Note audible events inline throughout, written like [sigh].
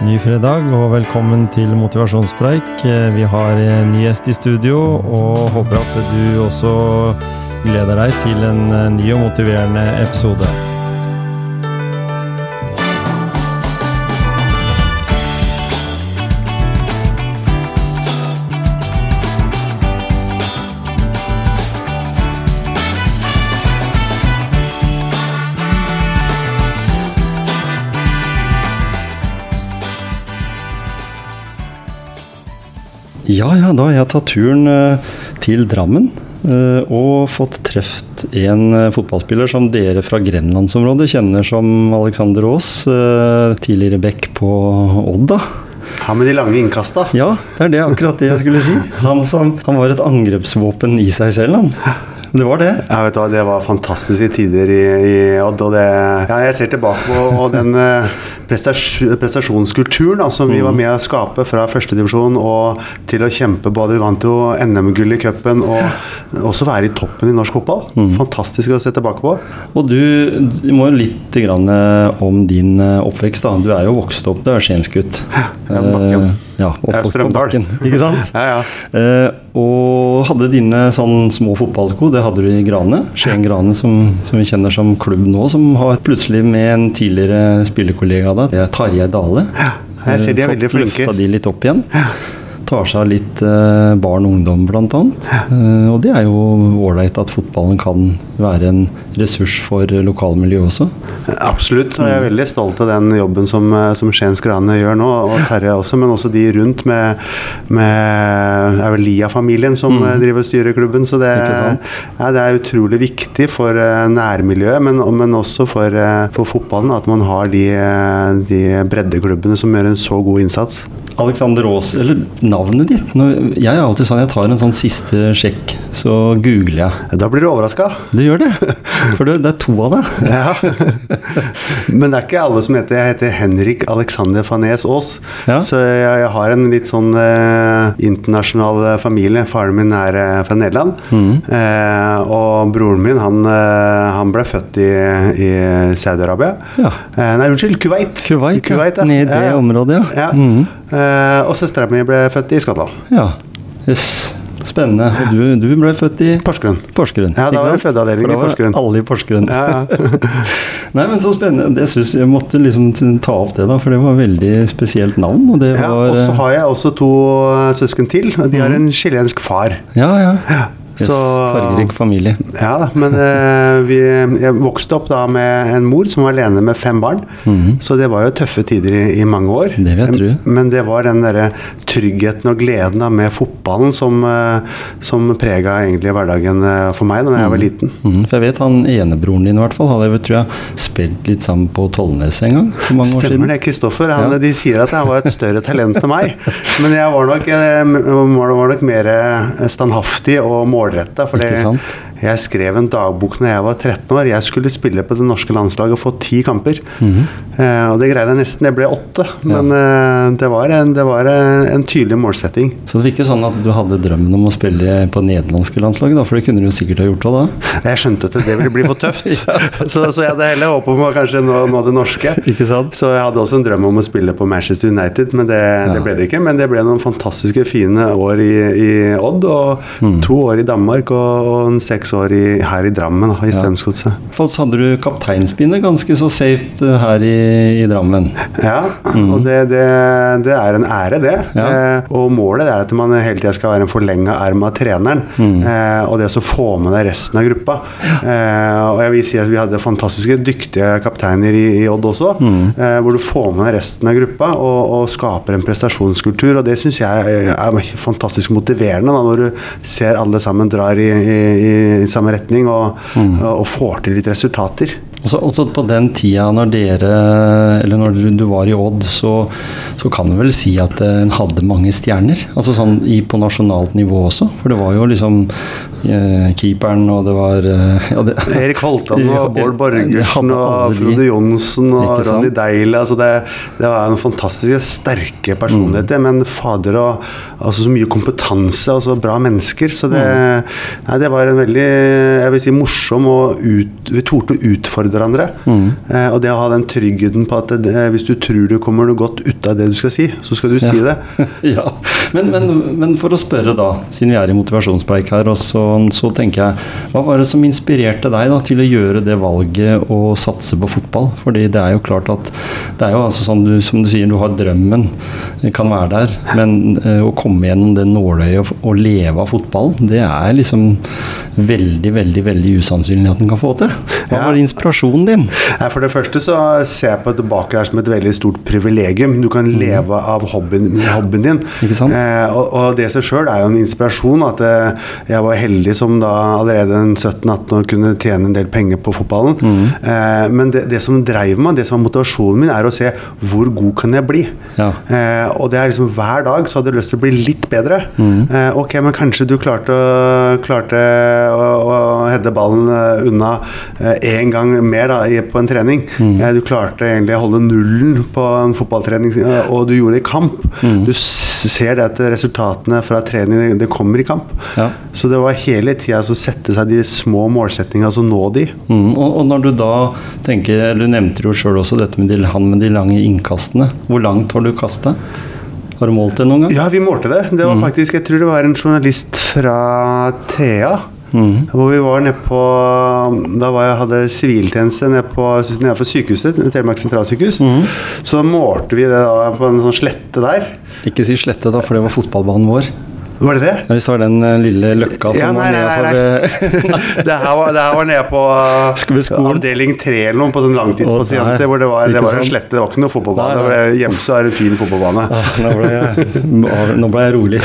Ny fredag og velkommen til motivasjonspreik. Vi har en ny gjest i studio og håper at du også gleder deg til en ny og motiverende episode. Ja, ja, da har jeg tatt turen eh, til Drammen. eh, Og fått truffet en eh, fotballspiller som dere fra grenlandsområdet kjenner som Alexander Aas. Tidligere back på Odd, da. Han med de lange innkasta. Ja, det er det akkurat det jeg skulle si. Han, som, han var et angrepsvåpen i seg selv, han. Det var det. Ja, vet du Det var fantastiske tider i, i Odd. og det, ja, Jeg ser tilbake på den eh, prestasjonskulturen da, som vi var med å skape fra førstedivisjon og til å kjempe både Vi vant jo NM-gull i cupen og også være i toppen i norsk fotball. Fantastisk å se tilbake på. Og du, du må jo litt grann, eh, om din eh, oppvekst. da. Du er jo vokst opp, du er skiensgutt. Ja, Ja, på Strømdal. Bakken, ikke sant? Ja, ja. Eh, og hadde dine sånn små fotballsko, det hadde du i Grane. Skien Grane, som, som vi kjenner som klubb nå, som har plutselig med en tidligere spillerkollega av deg, Tarjei Dale, jeg ser de er eh, veldig fått løfta de litt opp igjen. Tar seg av litt eh, barn og ungdom, annet. Eh, og det er jo ålreit at fotballen kan være en ressurs for lokalmiljøet også. Absolutt, og jeg er veldig stolt av den jobben som, eh, som Skiens Grane gjør nå, og Terje også, men også de rundt med, med Lia-familien som mm. driver og styrer klubben. Så det, ja, det er utrolig viktig for nærmiljøet, men, men også for, for fotballen at man har de, de breddeklubbene som gjør en så god innsats. Alexander Aas, eller navnet ditt Jeg er alltid sånn, jeg tar en sånn siste sjekk, så googler jeg. Da blir du overraska. Du gjør det, for det, det er to av deg. Ja. Men det er ikke alle som heter Jeg heter Henrik Alexander Fanes Aas. Ja. Så jeg, jeg har en litt sånn eh, internasjonal eh, familie. Faren min er eh, fra Nederland. Mm. Eh, og broren min han, eh, han ble født i, i Saudi-Arabia. Ja. Eh, nei, unnskyld, Kuwait. Kuwait, ja. Kuwait, Ned i det Ja, ja. området, ja. Ja. Mhm. Eh, og søstera mi ble født i Skottland. Ja, yes. Spennende. Og du, du ble født i Porsgrunn. Porsgrunn. Ja, da var det fødeavdeling i Porsgrunn. Alle i Porsgrunn. Ja, ja. [laughs] Nei, men så spennende. Jeg synes jeg måtte liksom ta opp det, da, for det var et veldig spesielt navn. Og Ja, var og så eh, har jeg også to eh, søsken til. og De har en chilensk far. Ja, ja. Yes, Så- Fargerik familie. Ja da, men uh, vi, jeg vokste opp da med en mor som var alene med fem barn. Så det var jo tøffe tider i, i mange år. Mhm. Det vil jeg tro. Men det var den derre tryggheten og gleden da med fotballen som, uh, som prega egentlig hverdagen uh, for meg da jeg var liten. Mhm, for jeg vet han enebroren din i hvert fall hadde jeg tror jeg, spilt litt sammen på Tollnes en gang. For mange år Stemmer det, Kristoffer. Ja. De sier at jeg var et større talent enn meg. Men jeg var nok, jeg, var nok mer standhaftig og målretta. For det-? Jeg skrev en dagbok når jeg var 13 år. Jeg skulle spille på det norske landslaget og få ti kamper. eh, og det greide jeg nesten. Det ble åtte. Men eh, det var, en, det var en, en tydelig målsetting. Så det var ikke sånn at du hadde drømmen om å spille på nederlandske landslaget, da? For det kunne du sikkert ha gjort òg da? Jeg skjønte at det ville bli for tøft. [laughs] så, så jeg hadde heller håpet om å kanskje nå, nå det norske. Så jeg hadde også en drøm om å spille på Manchester United, men det, det ble det ikke. Men det ble noen fantastiske fine år i, i Odd, og Mm. to år i Danmark og, og en seks år i, her i Drammen, da, i Strømsgodset. For så hadde du kapteinspinnet ganske så safe eh, her i, i Drammen. Ja, og det, det, det er en ære, det. Mm. Ja. Eh, og målet er at man hele tida skal være en forlenga erm av treneren. Mm. Eh, og det å få med deg resten av gruppa. Eh, og jeg vil si at vi hadde fantastiske dyktige kapteiner i, i Odd også, Mm. eh, hvor du får med deg resten av gruppa og, og skaper en prestasjonskultur. Og det syns jeg er fantastisk motiverende, da, når du ser alle sammen drar i, i, i samme retning og, Mm. og, får til litt resultater. Også, også på den tida når dere, eller når du, du var i Odd, så, så kan du vel si at eh, en hadde mange stjerner? Altså sånn i, på nasjonalt nivå også? For det var jo liksom keeperen, og det var eh, ja, det, [laughs] Erik Holtan og Bård Borgersen og. Frode Johnsen og? Ronny Deila. Altså det, det var en fantastisk sterke personligheter, Mm. men fader og altså så mye kompetanse og så bra mennesker. Så det, Mm. nei, det var en veldig jeg vil si, morsom og ut, Vi torde å utfordre hverandre. Mm. Eh, og det å ha den tryggheten på at det, hvis du tror du kommer noe godt ut av det du skal si, så skal du si det. [laughs] ja. Men, men, men for å spørre, da, siden vi er i motivasjonspreik her, og så, så tenker jeg Hva var det som inspirerte deg da til å gjøre det valget å satse på fotball? Fordi det er jo klart at det er jo altså sånn du, som du sier, du har drømmen, kan være der. Men eh, å komme gjennom det nåløyet og, leve av fotball, det er liksom veldig, veldig veldig usannsynlig at en kan få til. Hva Ja. var inspirasjonen din? Nei, For det første så ser jeg på tilbake her som et veldig stort privilegium. Du kan leve av hobbyen, hobbyen din. Mm. Ikke sant? Eh, og, og det i seg sjøl er jo en inspirasjon. At eh, jeg var heldig som da allerede en 17-18 år kunne tjene en del penger på fotballen. Mm. Eh, men det, det som dreiv meg, det som var motivasjonen min, er å se hvor god kan jeg bli. Ja. Eh, og det er liksom hver dag så hadde jeg lyst til å bli litt bedre. Mm. Eh, ok, men kanskje du klarte klarte å, å hedde ballen eh, unna én gang mer da, på en trening. Mm. Eh, du klarte egentlig å holde nullen på en fotballtrening, eh, og du gjorde det i kamp. Mm. Du ser det at resultatene fra trening det kommer i kamp. Ja. Så det var hele tida å sette seg de små målsettingene, altså nå de. Mm, og, og når du da tenker, Du nevnte jo sjøl også dette med de, han med de lange innkastene. Hvor langt har du kasta? Har du målt det noen gang? Ja, vi målte det. Det var faktisk, Jeg tror det var en journalist fra Thea. Mm. Hvor vi var nede på Da var jeg, hadde siviltjeneste nede på, nede for sykehuset, Telemark sentralsykehus. Så målte vi det da på en sånn slette der. Ikke si slette, da, for det var fotballbanen vår. Var det det? Ja, Hvis det var den eh, lille løkka som Ja, nei, var nei, nedafor nei, eh, [laughs] det, her var, det her var nede på [laughs] avdeling tre eller noe, på sånn langtidspasienter. der. hvor det var, det var en slette, det var ikke noe fotballbane. Nei, Det nei. hjemme så er det fin fotballbane. Ah, Nå ble jeg, nå ble jeg rolig.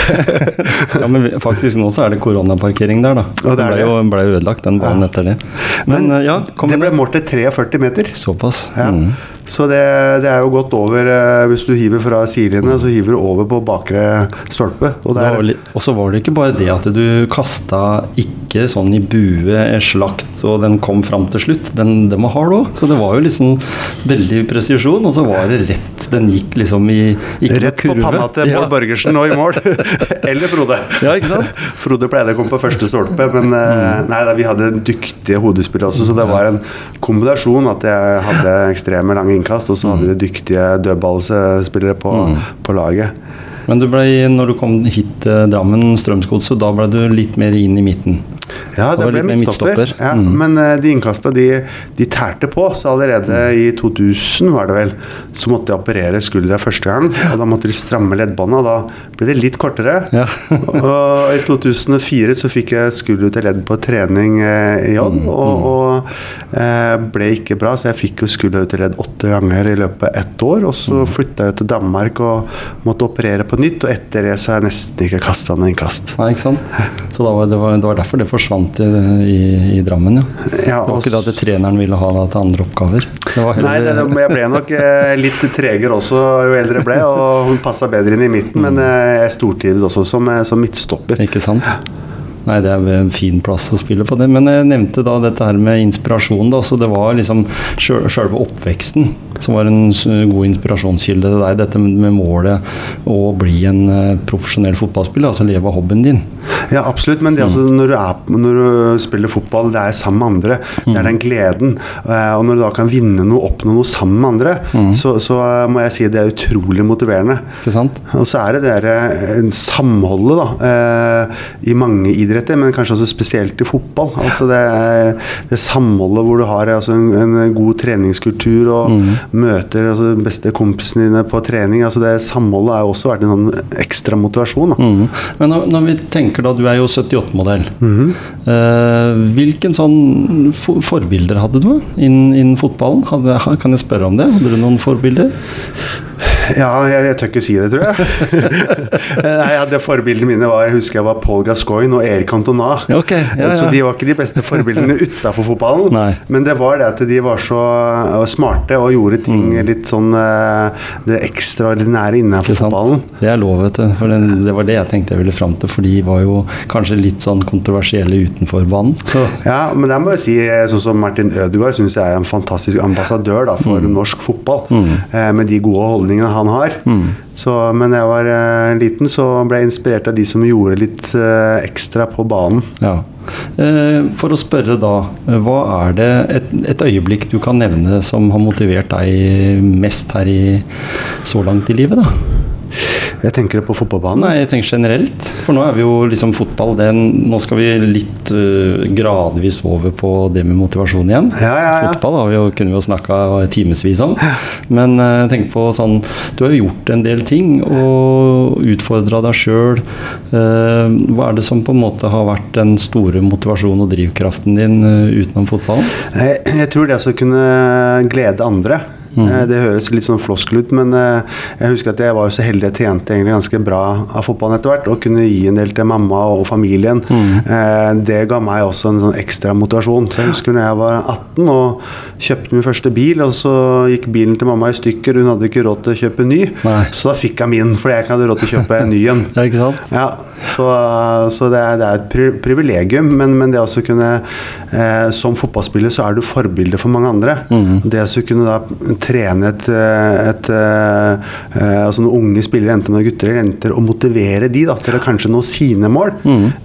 [laughs] ja, men faktisk nå så er det koronaparkering der, da. Ja, det Den ble jo, ble jo ødelagt, den banen Ja. etter det. Men, men ja, kom det ble målt til 43 meter. Såpass. Ja. Mm. Så det, det er jo godt over eh, Hvis du hiver fra sidelinja, så hiver du over på bakre stolpe. Og Det Og så var det ikke bare det at du kasta ikke sånn i bue, en slakt, og den kom fram til slutt. Den, den var hard òg. Så det var jo liksom veldig presisjon, og så var det rett. Den gikk liksom i ikke noe rett på panna til Bård Ja. Børgersen og i mål. [laughs] Eller Frode. Ja, ikke sant? Frode pleide å komme på første stolpe, men mm. nei, da, vi hadde dyktige hodespillere også, så det var en kombinasjon at jeg hadde ekstreme lange innkast, og så hadde vi dyktige dødballspillere på, på laget. Men du ble, når du kom hit til Drammen Strømsgodset, da ble du litt mer inn i midten. Ja, Det det ble midtstopper. midtstopper. Ja, Mm. Men uh, de innkasta, de, de tærte på. Så allerede i 2000, var det vel, så måtte jeg operere skuldra første gang. Og da måtte de stramme leddbåndet, og da ble det litt kortere. Ja. [laughs] og i 2004 så fikk jeg skulder til ledd på trening uh, i jobb, Mm, og, og uh, ble ikke bra. Så jeg fikk jo skulder til ledd åtte ganger i løpet av ett år. Og Mm. så flytta jeg til Danmark og måtte operere på nytt, og etter det så har jeg nesten ikke kasta noe innkast. Nei, ikke sant? [laughs] Så da var, det, var, det var derfor det forsvant i, i, i Drammen, ja. Ja, Det var ikke det at treneren ville ha deg til andre oppgaver. Det var Nei, det, det, jeg ble nok eh, litt tregere også jo eldre jeg ble, og hun passa bedre inn i midten. Men eh, jeg stortrives også som, eh, som midtstopper. Ikke sant? Nei, det er en fin plass å spille på det. Men jeg nevnte da dette her med inspirasjon. da, så Det var liksom sjøl- sjølve oppveksten som var en god inspirasjonskilde til deg. Dette med målet å bli en eh, profesjonell fotballspiller, altså leve av hobbyen din. Ja, absolutt. Men det, altså, når, du er, når du spiller fotball, det er sammen med andre. Det er den gleden. Eh, og når du da kan vinne noe, oppnå noe sammen med andre, så, så eh, må jeg si det er utrolig motiverende. Ikke sant? Og så er det det der, eh, samholdet da, i mange idretter, men kanskje også spesielt i fotball. Altså det, det samholdet hvor du har altså en, en god treningskultur og møter altså, beste kompisene dine på trening. Altså det Samholdet har også vært en sånn ekstra motivasjon. Mhm. Men når, når vi tenker da, du er jo 78-modell. Mhm. eh, hvilken sånn for forbilder hadde du innen, innen fotballen? Hadde, kan jeg spørre om det? Hadde du noen forbilder? Ja, jeg, jeg tør ikke si det, tror jeg. [laughs] Nei, ja, det Forbildene mine var jeg husker jeg var Paul Gascoigne og Erik Cantona. Okay, ja, ja. Så de var ikke de beste forbildene [laughs] utafor fotballen. Nei. Men det var det at de var så uh, smarte og gjorde ting Mm. litt sånn uh, det ekstraordinære innenfor fotballen. Det er lov, vet du. For den, det var det jeg tenkte jeg ville fram til, for de var jo kanskje litt sånn kontroversielle utenfor banen. Så Ja, men der må jeg si sånn som Martin Ødegaard syns jeg er en fantastisk ambassadør da, for norsk fotball. Eh, med de gode holdningene han har. Så, men da jeg var eh, liten, så ble jeg inspirert av de som gjorde litt eh, ekstra på banen. ja. Eh, For å spørre da, eh, hva er det et, et øyeblikk du kan nevne som har motivert deg mest her i så langt i livet, da? Jeg tenker på fotballbanen. Nei, jeg tenker generelt. For nå er vi jo liksom fotball den, Nå skal vi litt uh, gradvis over på det med motivasjon igjen. Ja, ja, ja. Fotball har vi jo, kunne vi jo snakka timevis om. Men jeg uh, tenker på sånn Du har jo gjort en del ting og utfordra deg sjøl. hva er det som på en måte har vært den store motivasjonen og drivkraften din utenom fotballen? Jeg, jeg tror det å kunne glede andre. Mm. Eh, Det høres litt sånn floskel ut, men eh, jeg husker at jeg var så heldig at jeg tjente egentlig ganske bra av fotballen etter hvert, og kunne gi en del til mamma og familien. Mm. Eh, Det ga meg også en sånn ekstra motivasjon. Så jeg husker når jeg var 18 og kjøpte min første bil, og så gikk bilen til mamma i stykker, hun hadde ikke råd til å kjøpe ny, Nei. så da fikk jeg min, fordi jeg ikke hadde råd til å kjøpe en ny en. [laughs] Ja, ikke sant? Ja, så, så det, er, det er et pri privilegium, men, men det å kunne eh, Som fotballspiller så er du forbilde for mange andre. Det å kunne da trene et, et, et eh, eh, altså noen unge spillere, enten er gutter eller jenter, og motivere de da, til å kanskje nå sine mål,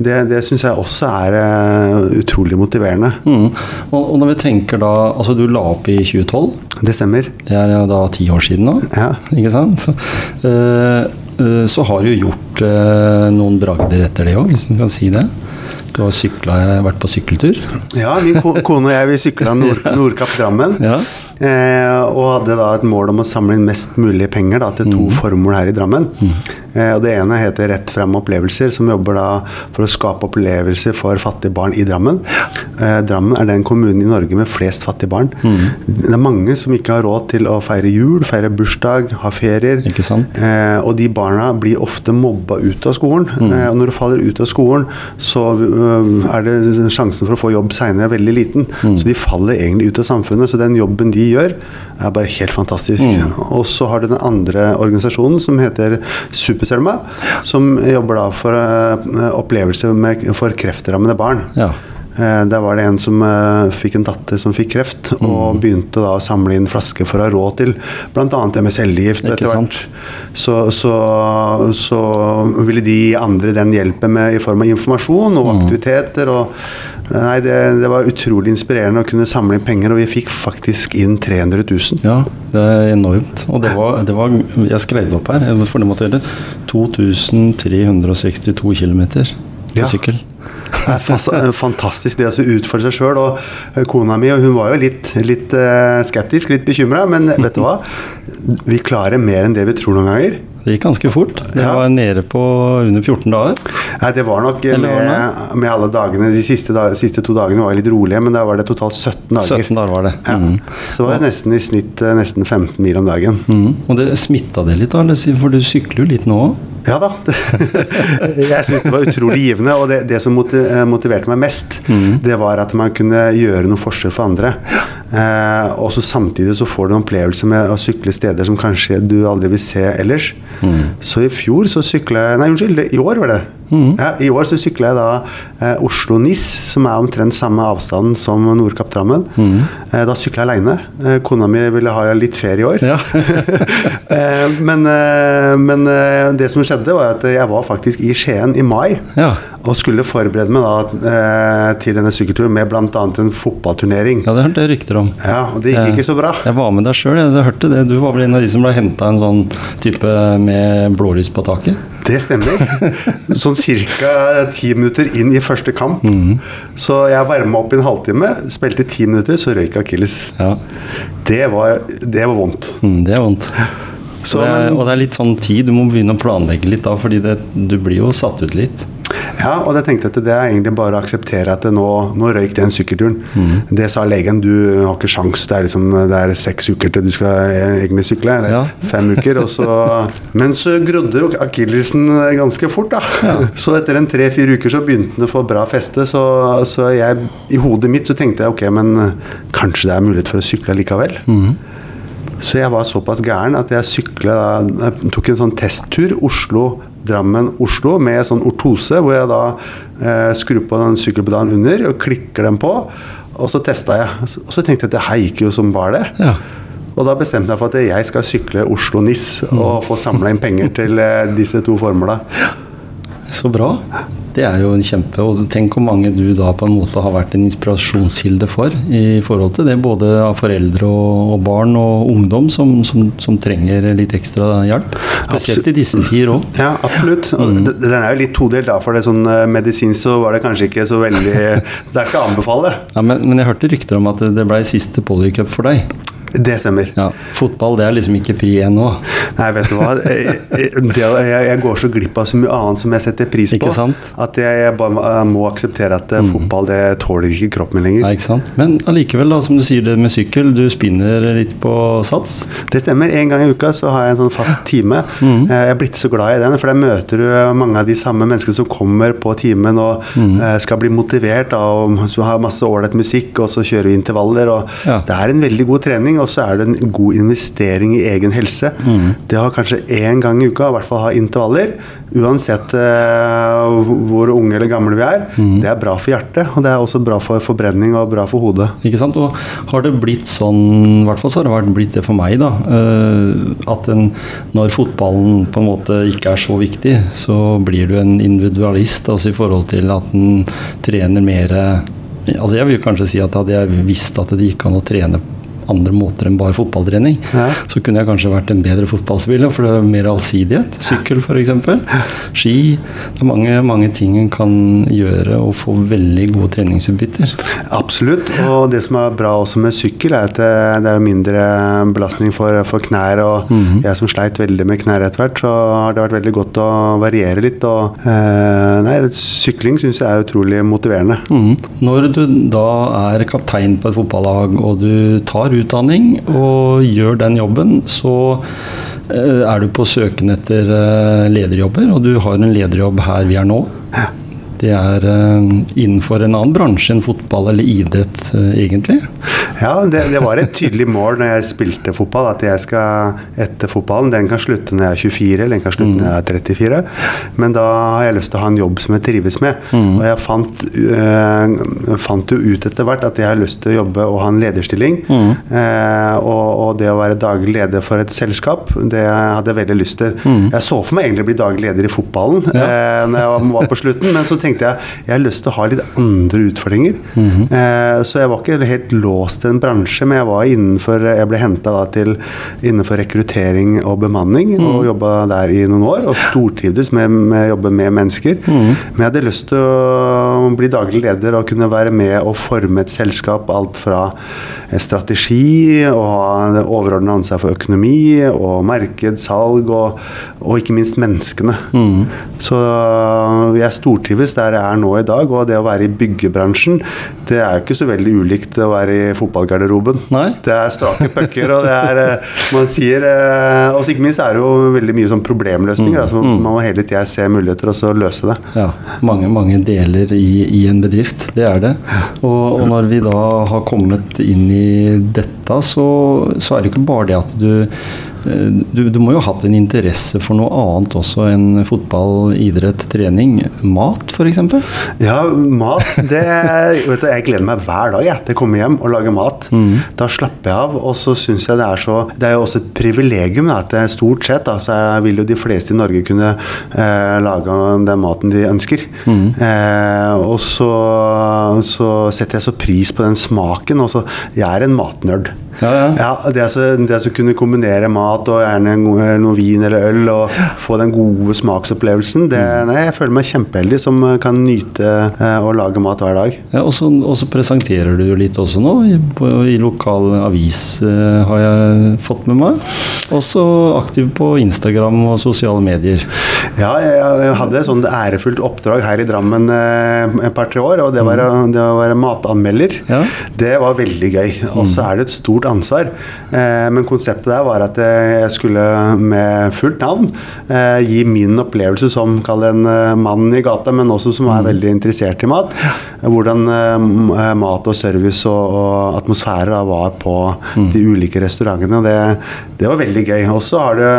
det, det syns jeg også er eh, utrolig motiverende. Mm. Og, og når vi tenker da Altså, du la opp i 2012. Det stemmer. Det er da ti år siden nå. Ja. Ikke sant? Så, eh, eh, så har du gjort øh, noen bragder etter det òg, hvis en kan si det. Du har syklet, vært på sykkeltur. Ja, min ko kone og jeg vi sykla Nord [laughs] Nordkapp Drammen. Ja. Eh, og hadde da et mål om å samle inn mest mulig penger da, til to formål her i Drammen. Eh, og Det ene heter Rett frem opplevelser, som jobber da for å skape opplevelser for fattige barn i Drammen. Eh, Drammen er den kommunen i Norge med flest fattige barn. Det er mange som ikke har råd til å feire jul, feire bursdag, ha ferier. Ikke sant? Eh, og de barna blir ofte mobba ut av skolen. Eh, og når du faller ut av skolen, så øh, er det sjansen for å få jobb seinere veldig liten. Så de faller egentlig ut av samfunnet. Så den jobben de gjør, er bare helt fantastisk. Og så har du den andre organisasjonen som heter Superselma, som jobber da for uh, opplevelser med, for kreftrammede barn. Ja. Uh, Der var det en som uh, fikk en datter som fikk kreft, og begynte da å samle inn flasker for å ha råd til bl.a. Ikke etter hvert. Så, så, så ville de gi andre den hjelpen med, i form av informasjon og aktiviteter. og Nei, det, det var utrolig inspirerende å kunne samle inn penger, og vi fikk faktisk inn 300 000. ja, det er enormt. Og det var, det var Jeg skrev det opp her, for det måtte gjøre 2362 km på Ja. sykkel. Det er eh, fantastisk det å utfordre seg sjøl. Og eh, kona mi hun var jo litt, litt eh, skeptisk, litt bekymra, men vet du hva? Vi klarer mer enn det vi tror noen ganger. Det gikk ganske fort. Det Ja. var nede på under 14 dager. Nei, det var nok med, med alle dagene. De siste, dag, siste to dagene var litt rolige, men da var det totalt 17 dager. 17 dager var det. Ja. Mm. Så det var nesten i snitt eh, nesten 15 mil om dagen. Mm. Og det smitta det litt, da? For du sykler jo litt nå òg? Ja da. [laughs] Jeg syns det var utrolig givende. Og det, det som eh, motiverte meg mest, Mm. det var at man kunne gjøre noe forskjell for andre. Eh, og så samtidig så får du en opplevelse med å sykle steder som kanskje du aldri vil se ellers. Mm. Så i fjor så sykla jeg Nei, unnskyld, i år var det. Mm. Ja, I år så sykla jeg da eh, Oslo-Nis, som er omtrent samme avstand som Nordkapp-Drammen. Mm. Eh, da sykla jeg aleine. Eh, kona mi ville ha litt ferie i år. Ja. [laughs] Eh, men eh, men eh, det som skjedde, var at jeg var faktisk i Skien i mai. ja. Og skulle forberede meg da eh, til denne sykkelturen med bl.a. en fotballturnering. Ja, det hørte jeg rykter om. Ja, og det gikk ikke så bra. Jeg var med deg sjøl, jeg hørte det. Du var vel en av de som ble henta en sånn type med blålys på taket? Det stemmer. [laughs] Sånn ca. ti minutter inn i første kamp. Så jeg varma opp i en halvtime, spilte ti minutter, så røyk akilles. Ja. Det var, det var vondt. Mm, det er vondt. Så, og, det er, og det er litt sånn tid, du må begynne å planlegge litt da, fordi det, du blir jo satt ut litt. Ja, og jeg tenkte at det er egentlig bare å akseptere at nå, nå røyk den sykkelturen. Mm. Det sa legen, du har ikke sjans, det er, liksom, det er seks uker til du skal egentlig sykle. Eller Ja. fem uker. Så, [laughs] men så grodde jo akillesen ganske fort, da. [laughs] Så etter en tre-fire uker så begynte den å få bra feste, så, så jeg, i hodet mitt så tenkte jeg ok, men kanskje det er mulighet for å sykle likevel. Mm. Så jeg var såpass gæren at jeg sykla tok en sånn testtur Oslo, Drammen, Oslo med sånn ortose, hvor jeg da eh, skrur på den sykkelpedalen under og klikker den på. Og så testa jeg. Og så tenkte jeg at det her gikk jo som bare det. Ja. Og da bestemte jeg for at jeg skal sykle Oslo-NIS og få samla inn penger til eh, disse to formåla. Så bra. Det er jo en kjempe Og tenk hvor mange du da på en måte har vært en inspirasjonskilde for i forhold til det, både av foreldre og, og barn og ungdom som, som, som trenger litt ekstra hjelp. Spesielt i disse tider òg. Ja, absolutt. Mm. Den er jo litt todelt, da. For det sånn eh, medisinsk så var det kanskje ikke så veldig [laughs] Det er ikke å anbefale. Ja, men, men jeg hørte rykter om at det, det ble siste polycup for deg. Det stemmer. Ja, Fotball det er liksom ikke pri ennå. Nei, vet du hva. Jeg, går så glipp av så mye annet som jeg setter pris på. Ikke sant? At jeg, bare må- akseptere at mm. fotball det tåler ikke kroppen min lenger. Nei, ikke sant? Men allikevel, som du sier det med sykkel, du spinner litt på sats. Det stemmer. En gang i uka så har jeg en sånn fast time. Mm. Eh, Jeg er blitt så glad i den, for der møter du mange av de samme menneskene som kommer på timen og Mm. eh, skal bli motivert av å ha masse ålreit musikk, og så kjører vi intervaller. og Ja. Det er en veldig god trening, og så er det en god investering i egen helse. Mm. Det å kanskje én gang i uka i hvert fall ha intervaller, uansett uh, hvor unge eller gamle vi er, Mm. det er bra for hjertet, og det er også bra for forbrenning og bra for hodet. Ikke sant? Og har det blitt sånn, i hvert fall så har det vært blitt det for meg, da, uh, at en, når fotballen på en måte ikke er så viktig, så blir du en individualist altså i forhold til at en trener mer Altså jeg vil kanskje si at hadde jeg visst at det gikk an å trene andre måter enn bare fotballtrening, Ja. så kunne jeg kanskje vært en bedre fotballspiller, for det er mer allsidighet. Sykkel f.eks. Ski. Det er mange, mange ting en kan gjøre og få veldig gode treningsutbytter. Absolutt. Og det som er bra også med sykkel, er at det er mindre belastning for, for knær. Og Mhm. jeg som sleit veldig med knær etter hvert, så har det vært veldig godt å variere litt. Og eh, nei, sykling syns jeg er utrolig motiverende. Mhm. Når du da er kaptein på et fotballag, og du tar utdanning og gjør den jobben, så eh, er du på søken etter eh, lederjobber, og du har en lederjobb her vi er nå. Det er eh, innenfor en annen bransje enn fotball eller idrett, eh, egentlig. Ja, det, det var et tydelig mål når jeg spilte fotball, at jeg skal etter fotballen Den kan slutte når jeg er 24, eller den kan slutte når jeg er 34. Men da har jeg lyst til å ha en jobb som jeg trives med. Og jeg fant, øh, fant jo ut etter hvert at jeg har lyst til å jobbe og ha en lederstilling. Eh, og, og det å være daglig leder for et selskap, det hadde jeg veldig lyst til. Jeg så for meg egentlig å bli daglig leder i fotballen eh, når jeg var på slutten, men så tenkte jeg jeg har lyst til å ha litt andre utfordringer. Eh, så jeg var ikke helt låst til en bransje, men jeg var innenfor Jeg ble henta til innenfor rekruttering og bemanning, og jobba der i noen år. Og stortrivdes med, med å jobbe med mennesker. Men jeg hadde lyst til å bli daglig leder og kunne være med og forme et selskap. Alt fra eh, strategi og ha overordna ansvar for økonomi og marked, salg og, og ikke minst menneskene. Så jeg stortrives der jeg er nå i dag, og det å være i byggebransjen, det er jo ikke så veldig ulikt å være i fotballgarderoben. Nei. Det er strake pucker, og det er eh, Man sier eh, Og ikke minst er det jo veldig mye sånn problemløsninger. Altså, man må hele tida se muligheter og så løse det. Ja, mange, mange deler i, i en bedrift. Det er det. Og, og når vi da har kommet inn i dette, så, så er det ikke bare det at du du, du må jo ha hatt en interesse for noe annet også enn fotball, idrett, trening. Mat, f.eks.? Ja, mat det, [laughs] vet du, Jeg gleder meg hver dag jeg, til å komme hjem og lage mat. Da slapper jeg av, og så syns jeg det er så Det er jo også et privilegium da, at det stort sett da, så jeg vil jo de fleste i Norge kunne eh, lage den maten de ønsker. Eh, og så, så setter jeg så pris på den smaken. Og så, jeg er en matnerd. Ja, ja. Ja, det å så- det å kunne kombinere mat og gjerne en- noe vin eller øl og få den gode smaksopplevelsen, det, Mm. nei, jeg føler meg kjempeheldig som eh, kan nyte eh, å lage mat hver dag. Ja, og så presenterer du jo litt også nå, i, på, i lokal avis eh, har jeg fått med meg. Også aktiv på Instagram og sosiale medier. Ja, jeg, hadde et sånt ærefullt oppdrag her i Drammen eh, et par-tre år, og det var, å- det være matanmelder. Mm. Ja. Det var veldig gøy. Og så er det et stort ansvar. Eh, men konseptet der var at eh, jeg skulle med fullt navn eh, gi min opplevelse som kall en mann i gata, men også som Mm. er veldig interessert i mat. Hvordan mat og service og, og atmosfære da var på Mm. de ulike restaurantene. og Det, det var veldig gøy. Og så har det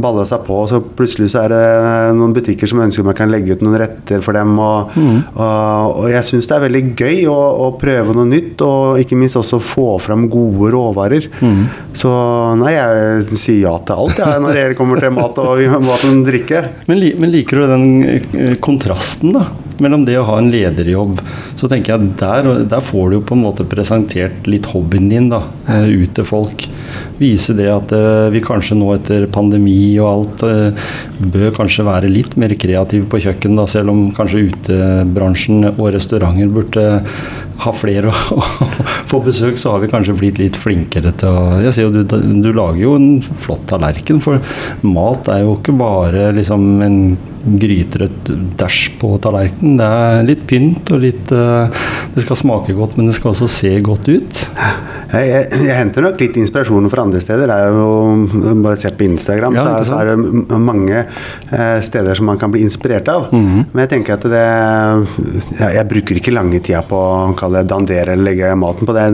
balla seg på, så plutselig så er det noen butikker som ønsker man kan legge ut noen retter for dem. Og, Mm. og, og jeg syns det er veldig gøy å, å prøve noe nytt, og ikke minst også få fram gode råvarer. Mm. Så nei, jeg sier ja til alt jeg, når det kommer til mat og mat og drikke. Men, men liker du den eh, kontrasten da, mellom det å ha en lederjobb? Så tenker jeg der, der får du jo på en måte presentert litt hobbyen din da, eh, ut til folk. Vise det at eh, vi kanskje nå etter pandemi og alt bør kanskje være litt mer kreative på kjøkken, da, selv om kanskje utebransjen og restauranter burde ha flere [laughs] å få besøk, så har vi kanskje blitt litt flinkere til å Jeg ser jo du, du lager jo en flott tallerken, for mat er jo ikke bare liksom en gryterødt dæsj på tallerkenen. Det er litt pynt og litt eh, Det skal smake godt, men det skal også se godt ut. Jeg, jeg, jeg henter nok litt inspirasjon fra andre steder. Det er jo bare se på Instagram, Ja, så, er, så er det mange eh, steder som man kan bli inspirert av. Mhm. Men jeg tenker at det jeg, jeg bruker ikke lange tida på å kalle det dandere eller legge maten på det.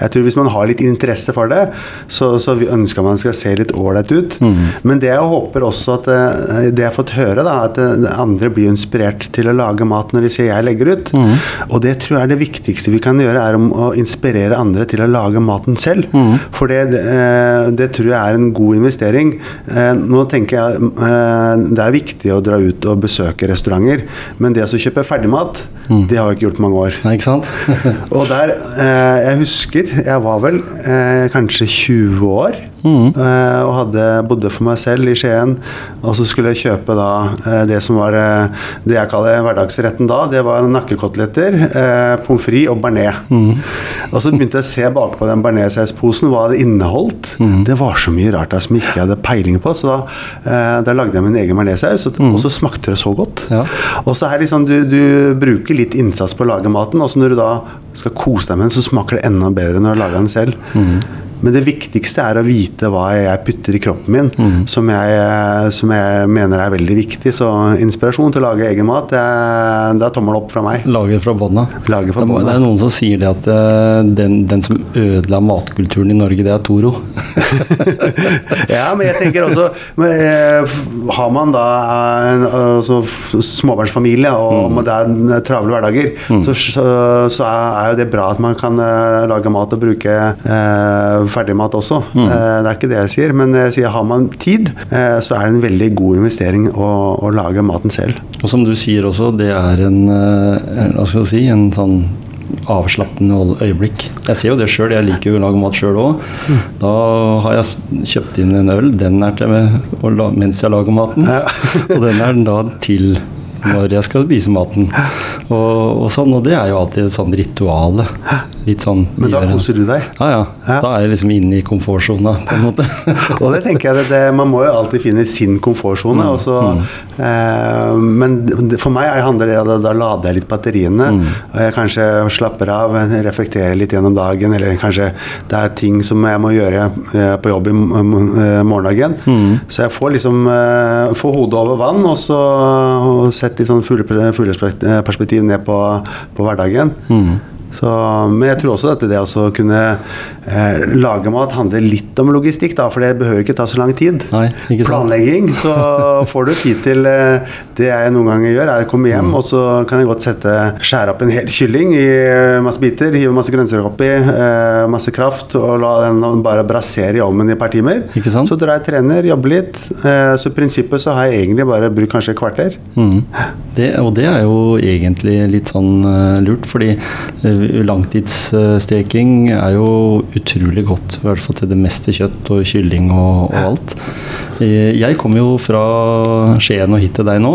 Jeg tror Hvis man har litt interesse for det, så, så ønsker man skal se litt ålreit ut. Mhm. Men det jeg håper også at eh, det jeg har fått høre, da, at eh, andre blir inspirert til å lage mat når de ser jeg legger ut. Mm. Og det tror jeg er det viktigste vi kan gjøre, er om å inspirere andre til å lage maten selv. Mm. For det, eh, det tror jeg er en god investering. Eh, Nå tenker jeg det er viktig å dra ut og besøke restauranter, men det å kjøpe ferdigmat, mm. det har jeg ikke gjort på mange år. Nei, ikke sant? [laughs] Og der, jeg husker, jeg var vel kanskje 20 år Mhm. eh, og hadde, bodde for meg selv i Skien. Og så skulle jeg kjøpe da eh, det som var eh, det jeg kaller hverdagsretten da. Det var nakkekoteletter, eh, pommes frites og bearnés. Mm. Og så begynte jeg å se bakpå den bearnéssausposen hva det inneholdt. Mm. Det var så mye rart der som ikke jeg hadde peiling på, så da, eh, da lagde jeg min egen bearnéssaus, og, og så smakte det så godt. Ja. Og så er liksom, du, du bruker litt innsats på å lage maten, og så når du da skal kose deg med den, så smaker det enda bedre når du lager den selv. Men det viktigste er å vite hva jeg putter i kroppen min, som, jeg, som jeg mener er veldig viktig. Så inspirasjon til å lage egen mat, det det er tommel opp fra meg. Lager fra bånda. Lager fra Det er noen som sier det at eh, den, den som ødela matkulturen i Norge, det er Toro. [laughs] Ja, men jeg tenker også men, eh, Har man da en altså, småbarnsfamilie og Mm. det er travle hverdager, så, så, så er jo det bra at man kan eh, lage mat og bruke eh, ferdigmat også. Mm. Eh, det er ikke det jeg sier, men jeg sier har man tid, eh, så er det en veldig god investering å, å lage maten selv. Og som du sier også, det er en, eh, en hva skal jeg si, en sånn avslappende øyeblikk. Jeg ser jo det sjøl, jeg liker jo å lage mat sjøl òg. Da har jeg kjøpt inn en øl, den er til meg mens jeg lager maten. Ja. [laughs] og den er da til når jeg skal spise maten. Og, og sånn, og det er jo alltid et sånn ritual. Litt sånn Men da koser du deg. Ja, ja. Ja. Da er jeg liksom inne i komfortsona, på en måte. [laughs] Og det tenker jeg, det, det, Man må jo alltid finne sin komfortsone. Mm. så, eh, men for meg er- handler det om at da lader jeg litt batteriene. og Jeg kanskje slapper av, reflekterer litt gjennom dagen. Eller kanskje det er ting som jeg må gjøre eh, på jobb i morgendagen. eh, morgendagen. Så jeg får liksom eh, får hodet over vann, og så og sett litt sånn fugleperspektiv ned på, på hverdagen. Så, men jeg tror også at det å kunne eh, lage mat handler litt om logistikk, da, for det behøver ikke ta så lang tid. Nei? Planlegging, så [laughs] får du tid til eh, Det jeg noen ganger gjør, er å komme hjem, Mm. og så kan jeg godt sette skjære opp en hel kylling i eh, masse biter, hive masse grønnsaker oppi, eh, masse kraft, og la den bare brasere i ovnen i et par timer. Så drar jeg trener, jobber litt. Eh, så i prinsippet så har jeg egentlig bare brukt kanskje et kvarter. Mm. Det, og det er jo egentlig litt sånn eh, lurt, fordi langtidssteking er jo utrolig godt. I hvert fall til det meste kjøtt og kylling og, og alt. Eh, jeg kom jo fra Skien og hit til deg nå,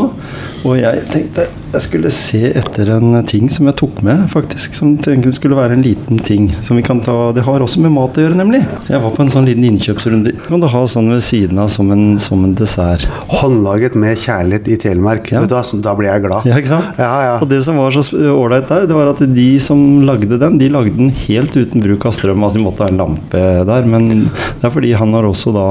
og jeg tenkte jeg skulle se etter en ting som jeg tok med, faktisk. Som egentlig skulle være en liten ting. Som vi kan ta Det har også med mat å gjøre, nemlig. Jeg var på en sånn liten innkjøpsrunde. Kan du ha sånn ved siden av som en, som en dessert? Håndlaget med kjærlighet i Telemark. Ja. Så- Da blir jeg glad. Ja, ikke sant? Ja, ja. Og det som var så ålreit der, det var at de som lagde den, de lagde den helt uten bruk av strøm. Altså de måtte ha en lampe der, men det er fordi han har også da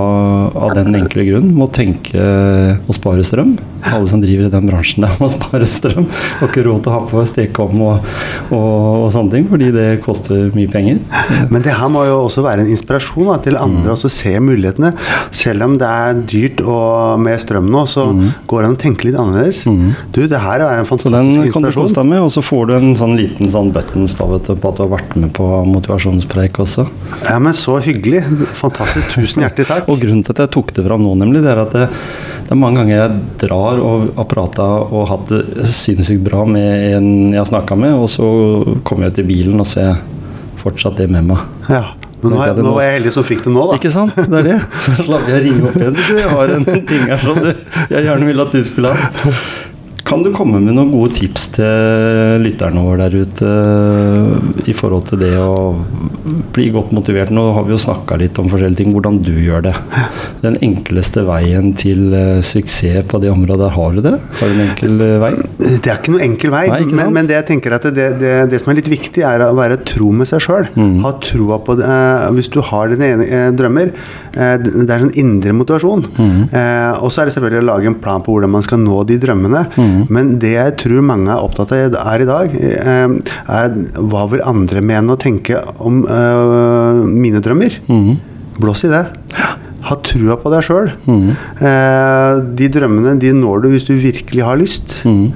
av den enkle grunn må tenke å spare strøm. Alle som driver i den bransjen der [laughs] må spare strøm. Har ikke råd til å ha på stekeovn og, og, og sånne ting, fordi det koster mye penger. Men det her må jo også være en inspirasjon da, til Mm. andre også se mulighetene. Selv om det er dyrt og med strøm nå, så går det an å tenke litt annerledes. Du, det her er en fantastisk inspirasjon. Så den kan du kose deg med, og så får du en sånn liten sånn buttons da, vet du, på at du har vært med på motivasjonspreik også. Ja, men så hyggelig. Fantastisk. Tusen hjertelig takk. Og grunnen til at jeg tok det fram nå, nemlig, det er at det, det er mange ganger jeg drar og har prata og hatt det sinnssykt bra med en jeg har snakka med, og så kommer jeg til bilen og ser fortsatt det med meg. Ja. Men nå, nå var jeg heldig som fikk det nå, da. Ikke sant? Det er det. [laughs] Så slapp jeg å ringe opp igjen. Så jeg har en ting her som du, jeg gjerne vil at du skulle ha. Kan du komme med noen gode tips til lytterne våre der ute i forhold til det å bli godt motivert? Nå har vi jo snakka litt om forskjellige ting, hvordan du gjør det. Den enkleste veien til eh, suksess på det området, der har du det? Har du en enkel eh, vei? Det er ikke noen enkel vei, Nei, men, men det jeg tenker at det, det, det som er litt viktig, er å være tro med seg sjøl. Mm. Ha troa på det. Eh, hvis du har dine drømmer, det er en indre motivasjon. Mm. Eh, og så er det selvfølgelig å lage en plan på hvordan man skal nå de drømmene. Mm. Men det jeg tror mange er opptatt av er i dag, eh, er hva vil andre mene og tenke om eh, mine drømmer? Mm. Blås i det. Ha trua på deg sjøl. Mm. Eh, de drømmene de når du hvis du virkelig har lyst. Mm.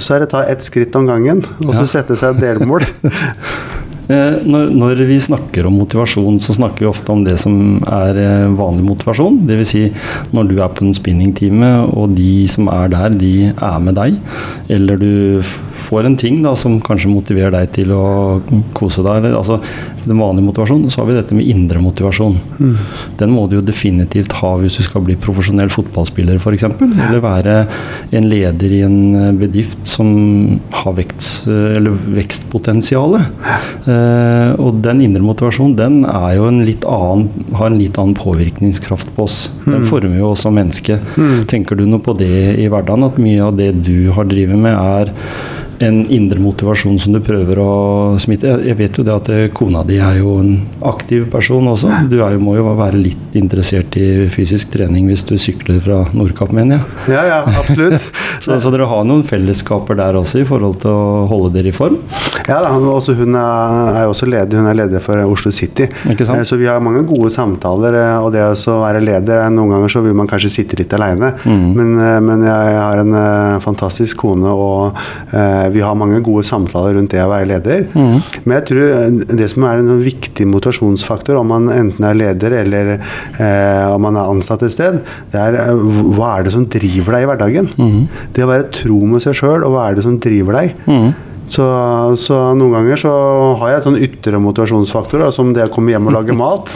Så er det ta ett skritt om gangen, og så Ja. sette seg et delmål. [laughs] Eh, Når, når vi snakker om motivasjon, så snakker vi ofte om det som er eh, vanlig motivasjon. Dvs. Si når du er på en spinningtime, og de som er der, de er med deg. Eller du får en ting da, som kanskje motiverer deg til å kose deg. Eller, altså, den vanlige motivasjonen. Så har vi dette med indre motivasjon. Den må du jo definitivt ha hvis du skal bli profesjonell fotballspiller, f.eks. Eller være en leder i en eh, bedrift som har vekst, eller vekstpotensial. Eh, og den indre motivasjonen den er jo en litt annen, har en litt annen påvirkningskraft på oss. Den former jo oss som menneske. Tenker du noe på det i hverdagen? At mye av det du har drevet med, er en indre motivasjon som du prøver å smitte. Jeg, vet jo det at eh, kona di er jo en aktiv person også. Du jo, må jo være litt interessert i fysisk trening hvis du sykler fra Nordkapp, mener jeg. Ja, ja, absolutt. [laughs] Så, så dere har noen fellesskaper der også i forhold til å holde dere i form? Ja, da, også hun er, er også leder, hun er leder for Oslo City. Ikke sant? Eh, Så vi har mange gode samtaler, eh, og det å være leder er Noen ganger så vil man kanskje sitte litt alene, Mm. men, men jeg har en fantastisk kone, og eh, vi har mange gode samtaler rundt det å være leder. Mm. Men jeg tror eh, det som er en sånn viktig motivasjonsfaktor, om man enten er leder eller eh, om man er ansatt et sted, det er eh, hva er det som driver deg i hverdagen? Mm. Det å være tro med seg sjøl, og hva er det som driver deg? Mm. Så, så noen ganger så har jeg sånn ytre motivasjonsfaktor, som det å komme hjem og lage [laughs] mat.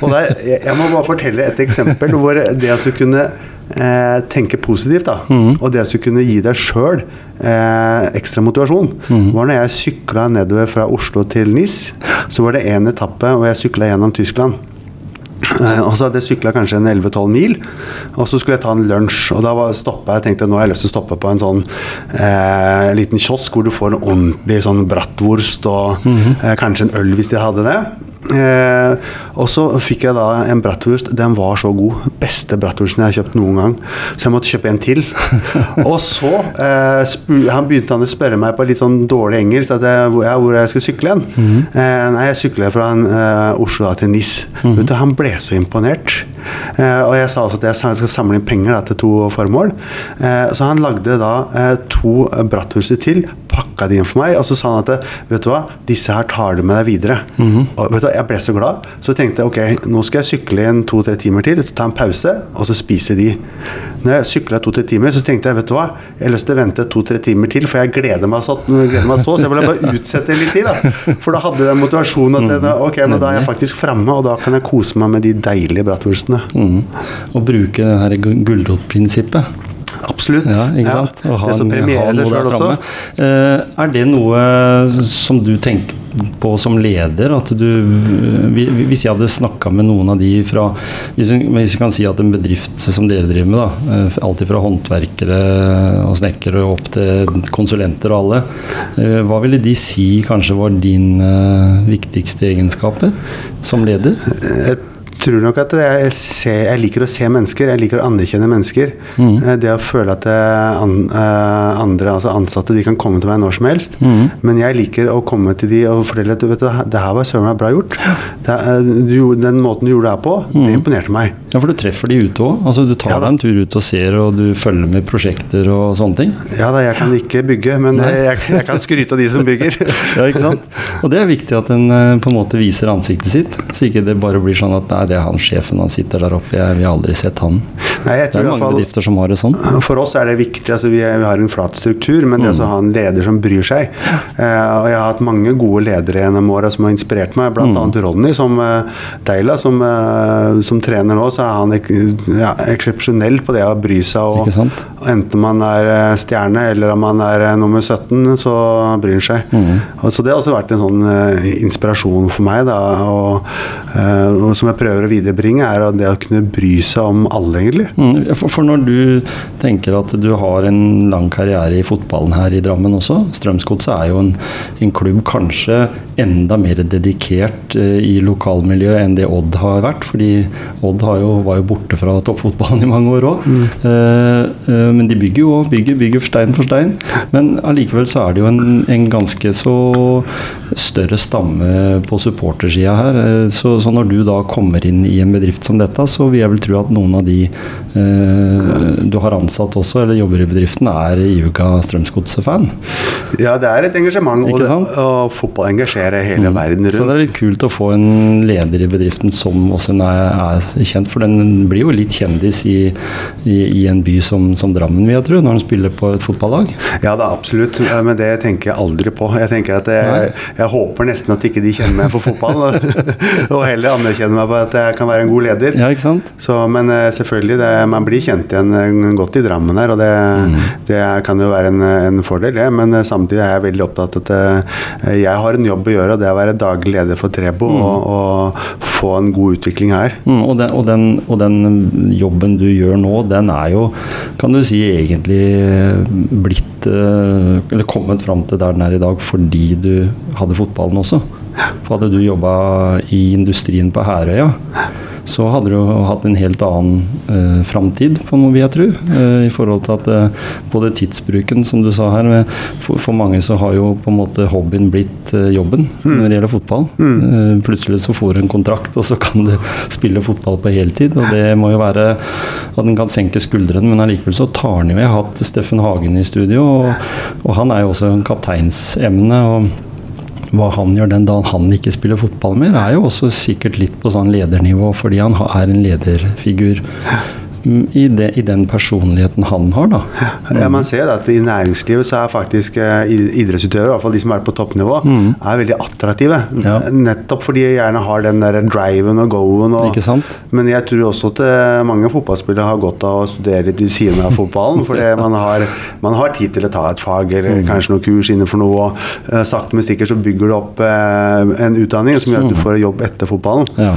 Og der, jeg, jeg må bare fortelle et eksempel hvor det å kunne eh, tenke positivt, da, og det som kunne gi deg sjøl eh, ekstra motivasjon, var når jeg sykla nedover fra Oslo til Nis. Så var det én etappe, og jeg sykla gjennom Tyskland. Eh, og så hadde jeg sykla kanskje en 11-12 mil, og så skulle jeg ta en lunsj. Og da stoppa jeg tenkte nå har jeg lyst til å stoppe på en sånn eh, liten kiosk hvor du får en ordentlig sånn bratwurst og eh, kanskje en øl hvis de hadde det. Eh, og så fikk jeg da en bratwurst. Den var så god. Beste bratwursten jeg har kjøpt noen gang. Så jeg måtte kjøpe en til. [laughs] og så eh, han begynte han å spørre meg på litt sånn dårlig engelsk at jeg, hvor, jeg, hvor jeg skulle sykle hen. Eh, nei, jeg sykler fra en, eh, Oslo da, til NIS. Vet du, han ble så imponert. Eh, og jeg sa også at jeg skal samle inn penger da, til to formål. Eh, så han lagde da to bratwurster til pakka de inn for meg. Og så sa han at vet du hva, disse her tar du med deg videre. Og vet du hva, Jeg ble så glad. Så tenkte jeg ok, nå skal jeg sykle inn to-tre timer til, ta en pause, og så spise de. Når jeg sykla to-tre timer, så tenkte jeg vet du hva, jeg har lyst til å vente to-tre timer til, for jeg gleder meg, så, gleder meg så, så jeg ville bare utsette litt til. da. For da hadde jeg den motivasjonen at jeg, ok, men da er jeg faktisk framme, og da kan jeg kose meg med de deilige bratwurstene. Mm. Og bruke det her gu- gulrotprinsippet. Absolutt. Ja, ikke Ja. sant? Ha det som premierer seg sjøl også. Eh, er det noe som du tenker på som leder? At du vi- Hvis jeg hadde snakka med noen av de fra Hvis vi, kan si at en bedrift som dere driver med, da, eh, alltid fra håndverkere og snekkere opp til konsulenter og alle, eh, hva ville de si kanskje var dine viktigste egenskaper som leder? Jeg tror nok at jeg, ser, jeg liker å se mennesker, jeg liker å anerkjenne mennesker. Mm. Eh, Det å føle at eh, an, eh, andre, altså ansatte de kan komme til meg når som helst. Mm. Men jeg liker å komme til de og fortelle at vet du, det her var søren meg bra gjort. Det, du, den måten du gjorde det her på, det imponerte meg. Ja, for du treffer de ute òg. Altså, du tar Ja deg en tur ut og ser, og du følger med prosjekter og sånne ting. Ja da, jeg kan ikke bygge, men jeg, jeg kan skryte av de som bygger. [laughs] Ja, ikke sant? Og det er viktig at en eh, på en måte viser ansiktet sitt, så ikke det bare blir sånn at nei, det er han sjefen, han sitter der oppe, jeg, vi har aldri sett han. Nei, Det er mange fall bedrifter som har det sånn. For oss er det viktig. altså Vi, er, vi har en flat struktur, men det Mm. å ha en leder som bryr seg eh, og Jeg har hatt mange gode ledere gjennom åra som har inspirert meg, bl.a. Mm. Ronny som eh, Deila, som, eh, som trener nå. Så er han ek, ja, eksepsjonell på det å bry seg. Og? Enten man er eh, stjerne eller om man er eh, nummer 17, så bryr han seg. Mm. Og så Det har også vært en sånn eh, inspirasjon for meg, da, og, og som jeg prøver å viderebringe, er det å kunne bry seg om alle, egentlig. Mm, For, for når du tenker at du har en lang karriere i fotballen her i Drammen også Strømsgodset er jo en, en klubb kanskje enda mer dedikert eh, i lokalmiljøet enn det Odd har vært. Fordi Odd har jo, var jo borte fra toppfotballen i mange år òg. men de bygger jo bygger, bygger stein for stein. Men allikevel så er det jo en, en ganske så større stamme på supportersida her. Eh, Så, så når du da kommer inn i en bedrift som dette, så vil jeg vel tro at noen av de eh, du har ansatt også, eller jobber i bedriften, er iuga Strømsgodset-fan. Ja, det er et engasjement, og, det, og fotball engasjerer hele verden Så det er litt kult å få en leder i bedriften som også er, er kjent, for den blir jo litt kjendis i, i, i en by som, som Drammen, vil jeg tro, når han spiller på et fotballag. Ja, det er absolutt, men det tenker jeg aldri på. Jeg tenker at jeg, jeg håper nesten at ikke de kjenner meg for fotball, [laughs] og, heller anerkjenner meg på at jeg kan være en god leder. Ja, ikke sant? Så, men eh, selvfølgelig, det, man blir kjent igjen eh, godt i Drammen her, og det, det kan jo være en, en fordel, det. Men eh, samtidig er jeg veldig opptatt av at jeg har en jobb å gjøre, og det er å være daglig leder for Trebo og, og få en god utvikling her. Mm, og, den, og, den, og den jobben du gjør nå, den er jo, kan du si, egentlig blitt Eller kommet fram til der den er i dag fordi du hadde fotballen også. For hadde du jobba i industrien på Herøya, så hadde du jo hatt en helt annen eh, framtid, på noe vil jeg tro. Eh, I forhold til at eh, både tidsbruken, som du sa her med, for, for mange så har jo på en måte hobbyen blitt eh, jobben når det gjelder fotball. Eh, plutselig så får du en kontrakt, og så kan du spille fotball på heltid. Og det må jo være at en kan senke skuldrene, men allikevel så tar han jo Jeg har hatt Steffen Hagen i studio, og, og han er jo også en kapteinsemne. og hva han gjør den dagen han ikke spiller fotball mer, er jo også sikkert litt på sånn ledernivå, fordi han er en lederfigur. mm, i, det, i den personligheten han har, da. Ja, man ser at I næringslivet så er faktisk eh, idrettsutøvere, i hvert fall de som er på toppnivå, er veldig attraktive. Mm. Ja. Nettopp fordi de gjerne har den der driven og go-en. Ikke sant? Men jeg tror også at eh, mange fotballspillere har godt av å studere litt ved siden av fotballen. fordi [laughs] man, har, man har tid til å ta et fag eller Mm. kanskje noe kurs innenfor noe. og eh, Sakte, men sikkert så bygger du opp eh, en utdanning som gjør at du får jobb etter fotballen. Mm. Ja.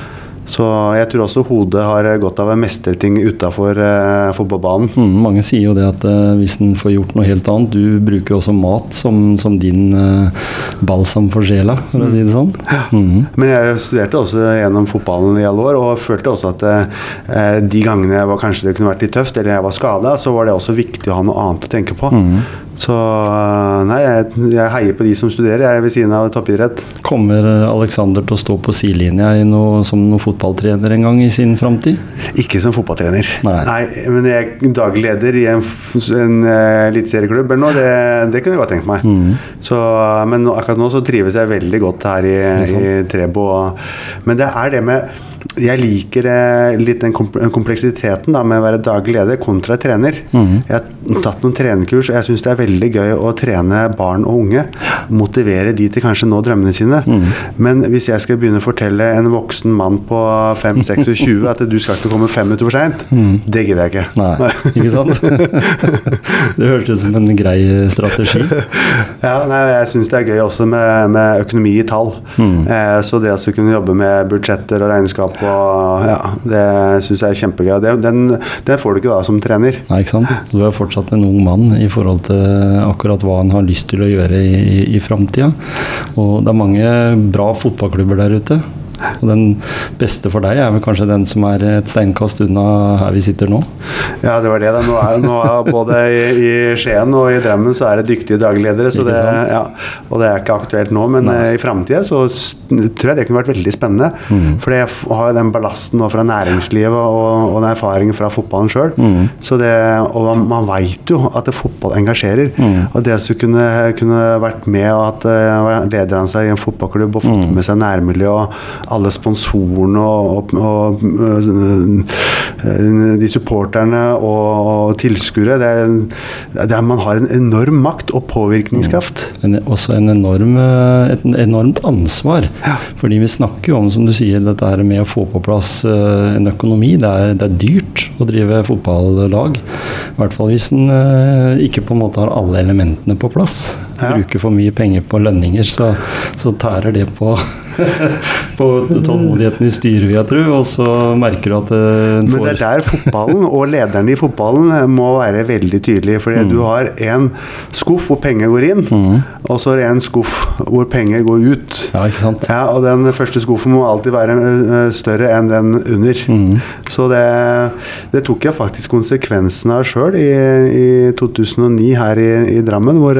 Så jeg tror også hodet har godt av å mestre ting utafor eh, fotballbanen. Mm, mange sier jo det at eh, hvis en får gjort noe helt annet Du bruker jo også mat som, som din eh, balsam for sjela, for å si det sånn. Mm. Men jeg studerte også gjennom fotballen i alle år, og følte også at eh, de gangene jeg var, kanskje det kunne vært litt tøft, eller jeg var skada, så var det også viktig å ha noe annet å tenke på. Så eh, nei, jeg, jeg heier på de som studerer, jeg er ved siden av toppidrett. Kommer Alexander til å stå på sidelinja i noe, som noen fotballtrener en gang i sin framtid? Ikke som fotballtrener. Nei. men jeg er daglig leder i en, en uh, eliteserieklubb eller noe, det, det kunne jeg godt tenkt meg. Mm. Så, men akkurat nå så trives jeg veldig godt her i, i Trebo. Men det er det med jeg liker eh, litt den kompleksiteten da, med å være daglig leder kontra trener. Mm. Jeg har tatt noen trenerkurs, og jeg syns det er veldig gøy å trene barn og unge. Motivere de til kanskje nå drømmene sine. Mm. Men hvis jeg skal begynne å fortelle en voksen mann på 5-26 at du skal ikke komme fem minutter for seint, det gidder jeg ikke. Mhm. Nei, ikke sant? [laughs] det hørtes ut som en grei strategi. [laughs] Ja, nei, jeg syns det er gøy også med, med økonomi i tall. Mm. Eh, så det å kunne jobbe med budsjetter og regnskap og ja, det syns jeg er kjempegøy. Det, den, den får du ikke da som trener. Nei, ikke sant? Du er fortsatt en ung mann i forhold til akkurat hva han har lyst til å gjøre i, i, i framtida. Og det er mange bra fotballklubber der ute. Og den beste for deg er vel kanskje den som er et steinkast unna her vi sitter nå? Ja, det var det. da. Nå er, nå er både i, i Skien og i Drammen så er det dyktige dagledere, så det, ja, og det er ikke aktuelt nå. Men Nei. i framtida så tror jeg det kunne vært veldig spennende. Mm. For jeg har jo den ballasten fra næringslivet og, og den erfaringen fra fotballen sjøl. Mm. Og man, man veit jo at det fotball engasjerer. Mm. Og det som kunne, kunne vært med og at uh, seg i en fotballklubb og fått Mm. med seg nærmiljøet alle sponsorene og, og, og øh, de supporterne og, tilskuere. Det er, en- der man har en enorm makt og påvirkningskraft. En, også en enorm, eh, et enormt ansvar. Ja. Fordi vi snakker jo om, som du sier, dette her med å få på plass en økonomi. Det er, det er dyrt å drive fotballag. I hvert fall hvis en ikke på en måte har alle elementene på plass. Ja. Bruker for mye penger på lønninger, så, så tærer det på, [laughs] på tålmodigheten i styret, vil jeg tro. Og så merker du at det får Men det er der fotballen og lederne i fotballen må være veldig tydelige. Fordi du har en skuff hvor penger går inn, og så er det en skuff hvor penger går ut. Ja, ikke sant? Ja, og den første skuffen må alltid være større enn den under. Så det, det tok jeg faktisk konsekvensen av sjøl i, i 2009 her i, i Drammen, hvor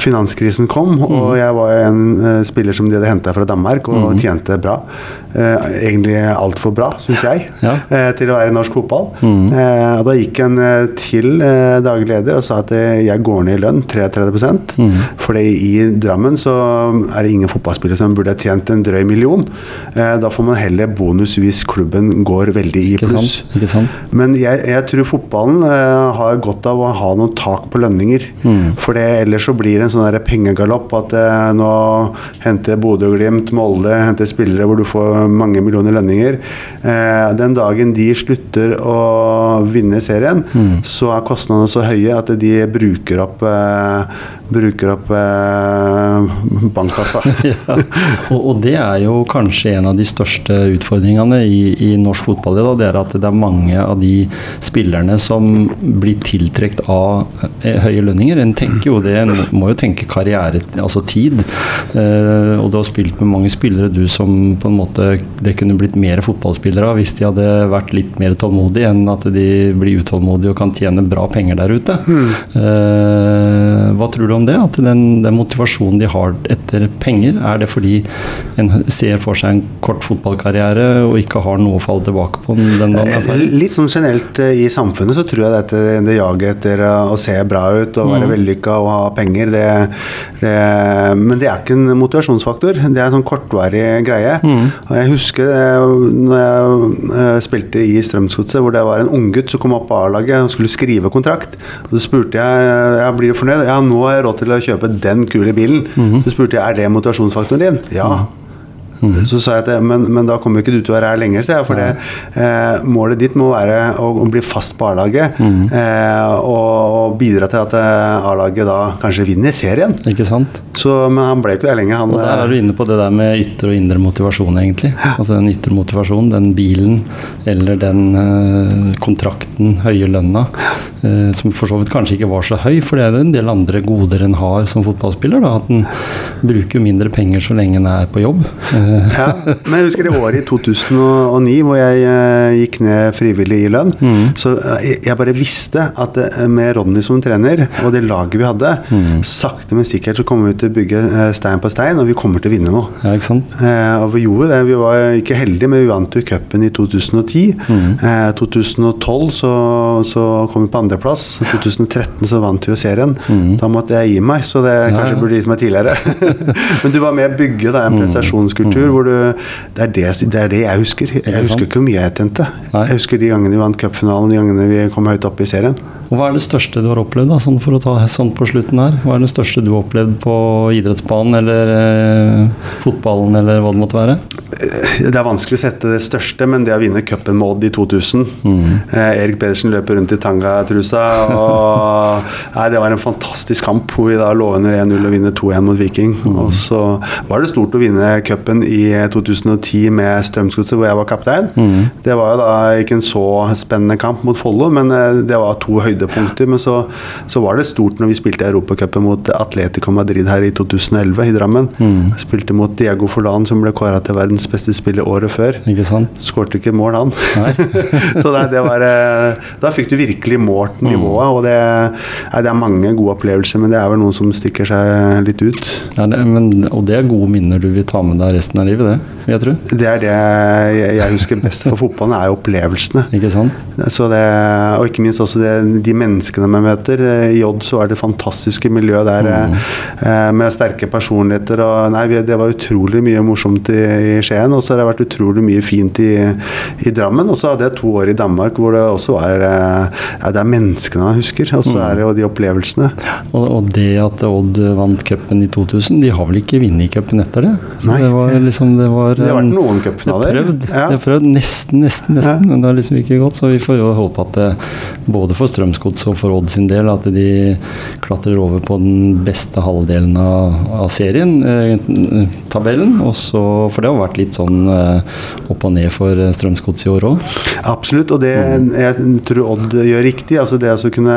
finanskrisen kom. Og jeg var en uh, spiller som de hadde henta fra Danmark, og tjente bra. Uh, egentlig altfor bra, syns jeg, Ja. uh, til å være i norsk fotball. Mm. og da gikk en til daglig leder og sa at jeg går ned i lønn 33% Fordi i Drammen så er det ingen fotballspillere som burde ha tjent en drøy million. Da får man heller bonus hvis klubben går veldig i pluss. Men jeg, jeg tror fotballen har godt av å ha noen tak på lønninger. For ellers så blir det en sånn pengegalopp at eh, nå henter Bodø-Glimt, Molde henter spillere hvor du får mange millioner lønninger. Eh, den dagen de slutter å vinne serien, så er kostnadene så høye at de bruker opp eh, bruker opp eh, bankkassa. [laughs] ja. og, og det er jo kanskje en av de største utfordringene i, i norsk fotball. Da, Det er at det er mange av de spillerne som blir tiltrukket av eh, høye lønninger. En tenker jo det, en må jo tenke karriere, altså tid. Eh, og du har spilt med mange spillere du som på en måte det kunne blitt mer fotballspillere av hvis de hadde vært litt mer tålmodige enn at de blir utålmodige og kan tjene bra penger der ute. Eh, hva tror du om det? At den, den motivasjonen de har etter penger, er det fordi en ser for seg en kort fotballkarriere og ikke har noe å falle tilbake på? Den dagen er? Litt sånn generelt eh, i samfunnet så tror jeg dette, det jaget etter eh, å se bra ut og være vellykka og ha penger, det, det Men det er ikke en motivasjonsfaktor. Det er en sånn kortvarig greie. Og jeg husker eh, når jeg eh, spilte i Strømsgodset, hvor det var en unggutt som kom opp på A-laget og skulle skrive kontrakt. Så spurte jeg ja, blir du fornøyd. Ja, nå har jeg råd til å kjøpe den kule bilen. Så spurte jeg er det motivasjonsfaktoren din. Ja. Så sa jeg at men, men da kommer ikke du til å være her lenger, sa jeg. For det, eh, målet ditt må være å, å bli fast på A-laget. Eh, og, og bidra til at eh, A-laget da kanskje vinner serien. Ikke sant? Så, men han ble ikke der lenge. Han, Og der er du inne på det der med ytre og indre motivasjon, egentlig. Altså den ytre motivasjonen, den bilen eller den eh, kontrakten, høye lønna. Eh, som for så vidt kanskje ikke var så høy, for det er en del andre goder en har som fotballspiller. Da, at en bruker mindre penger så lenge en er på jobb. Eh. Ja, men jeg husker det året i 2009 hvor jeg uh, gikk ned frivillig i lønn. Mm. Så jeg bare visste at med Ronny som trener og det laget vi hadde, mm. sakte, men sikkert så kommer vi til å bygge stein på stein, og vi kommer til å vinne nå. Ja, ikke sant? og vi gjorde det. Vi var ikke heldige, men vi vant jo cupen i 2010. Mm. 2012 så, så kom vi på andreplass. 2013 så vant vi jo serien. Mm. Da måtte jeg gi meg, så det ja, kanskje burde gitt meg tidligere. [laughs] Men du var med å bygge da, en mm. prestasjonskultur mm. hvor du det er det, det er det, jeg husker. Jeg husker ikke hvor mye jeg tjente. Jeg husker de gangene vi vant cupfinalen, de gangene vi kom høyt opp i serien. Og Hva er det største du har opplevd, da, sånn for å ta sånn på slutten her? Hva er det største du har opplevd på idrettsbanen eller eh, fotballen, eller hva det måtte være? Eh, det er vanskelig å sette det største, men det å vinne cupen med Odd i 2000 mm. eh, Erik Pedersen løper rundt i tanga-trusa. og [laughs] nei, Det var en fantastisk kamp hvor vi da lå under 1-0 og vinner 2-1 mot Viking. Mm. Og så var det stort å vinne cupen i 2010 med Strømsgodset, hvor jeg var kaptein. Mm. Det var jo da ikke en så spennende kamp mot Follo, men eh, det var to høyde høydepunkter. Men så, så var det stort når vi spilte Europacupen mot Atletico Madrid her i 2011 i Drammen. Mm. Spilte mot Diego Forlan, som ble kåra til verdens beste spiller året før. Ikke sant? Skårte ikke mål, han. [laughs] så det, det var, eh, da fikk du virkelig målt mm. nivået. Og det, det, er mange gode opplevelser, men det er vel noen som stikker seg litt ut. Ja, det, men, og det er gode minner du vil ta med deg resten av livet, det? Jeg tror. Det er det jeg husker best for fotballen, er opplevelsene. Ikke sant? Så det, og ikke minst også det, de menneskene man møter. I Odd så er det fantastiske miljøet der mm. Eh, med sterke personligheter. og nei, Det var utrolig mye morsomt i, i Skien, og så har det vært utrolig mye fint i, i Drammen. Og så hadde jeg to år i Danmark hvor det også var eh, ja, Det er menneskene man husker, og så mm. er det jo de opplevelsene. Og, og, det at Odd vant cupen i 2000, de har vel ikke vunnet cupen etter det? Så nei, det var liksom det var Det har vært noen cupfinaler. Det har prøvd nesten, nesten, nesten, ja. men det har liksom ikke gått. Så vi får jo håpe at det både for Strøm Strømsgodset og for Odd sin del at de klatrer over på den beste halvdelen av, av serien, eh, tabellen. Også, for det har vært litt sånn eh, opp og ned for Strømsgodset i år òg. Absolutt, og det mm. jeg tror Odd gjør riktig. altså Det å kunne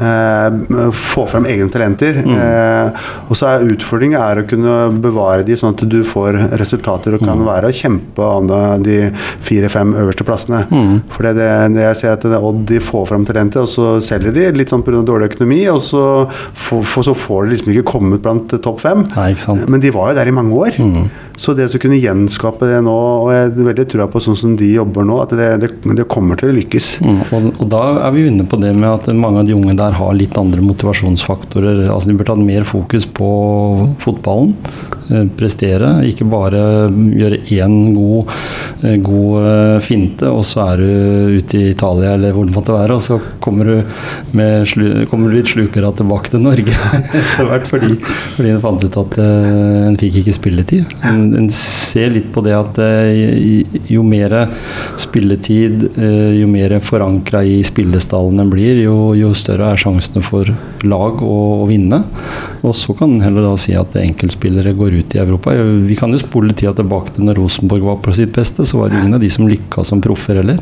eh, få frem egne talenter. Mm. Eh, og så er utfordringen er å kunne bevare de sånn at du får resultater og kan mm. være og kjempe om de fire-fem øverste plassene. Mm. For det, det, det, jeg ser at Odd de får frem talenter, og så selger de, litt sånn pga. dårlig økonomi. Og så, for, for, så får de liksom ikke kommet blant topp fem. Nei, Men de var jo der i mange år. Mm. Så det å kunne gjenskape det nå, og jeg er veldig trua på sånn som de jobber nå, at det, det, det kommer til å lykkes. Mm. Og, og, da er vi inne på det med at mange av de unge der har litt andre motivasjonsfaktorer. Altså De burde hatt mer fokus på fotballen. Eh, prestere. Ikke bare gjøre én god, eh, god eh, finte, og så er du ute i Italia eller hvor det måtte være, og så kommer du, med, kommer du litt slukere tilbake til Norge [laughs] etter hvert fordi, fordi en fant ut at en fikk ikke spilletid. En, ser litt på det at jo mer spilletid, jo mer forankra i spillestallen en blir, jo, jo, større er sjansene for lag å, å vinne. Og så kan en heller da si at enkeltspillere går ut i Europa. Vi kan jo spole tida tilbake til når Rosenborg var på sitt beste, så var det ingen av de som lykka som proffer heller.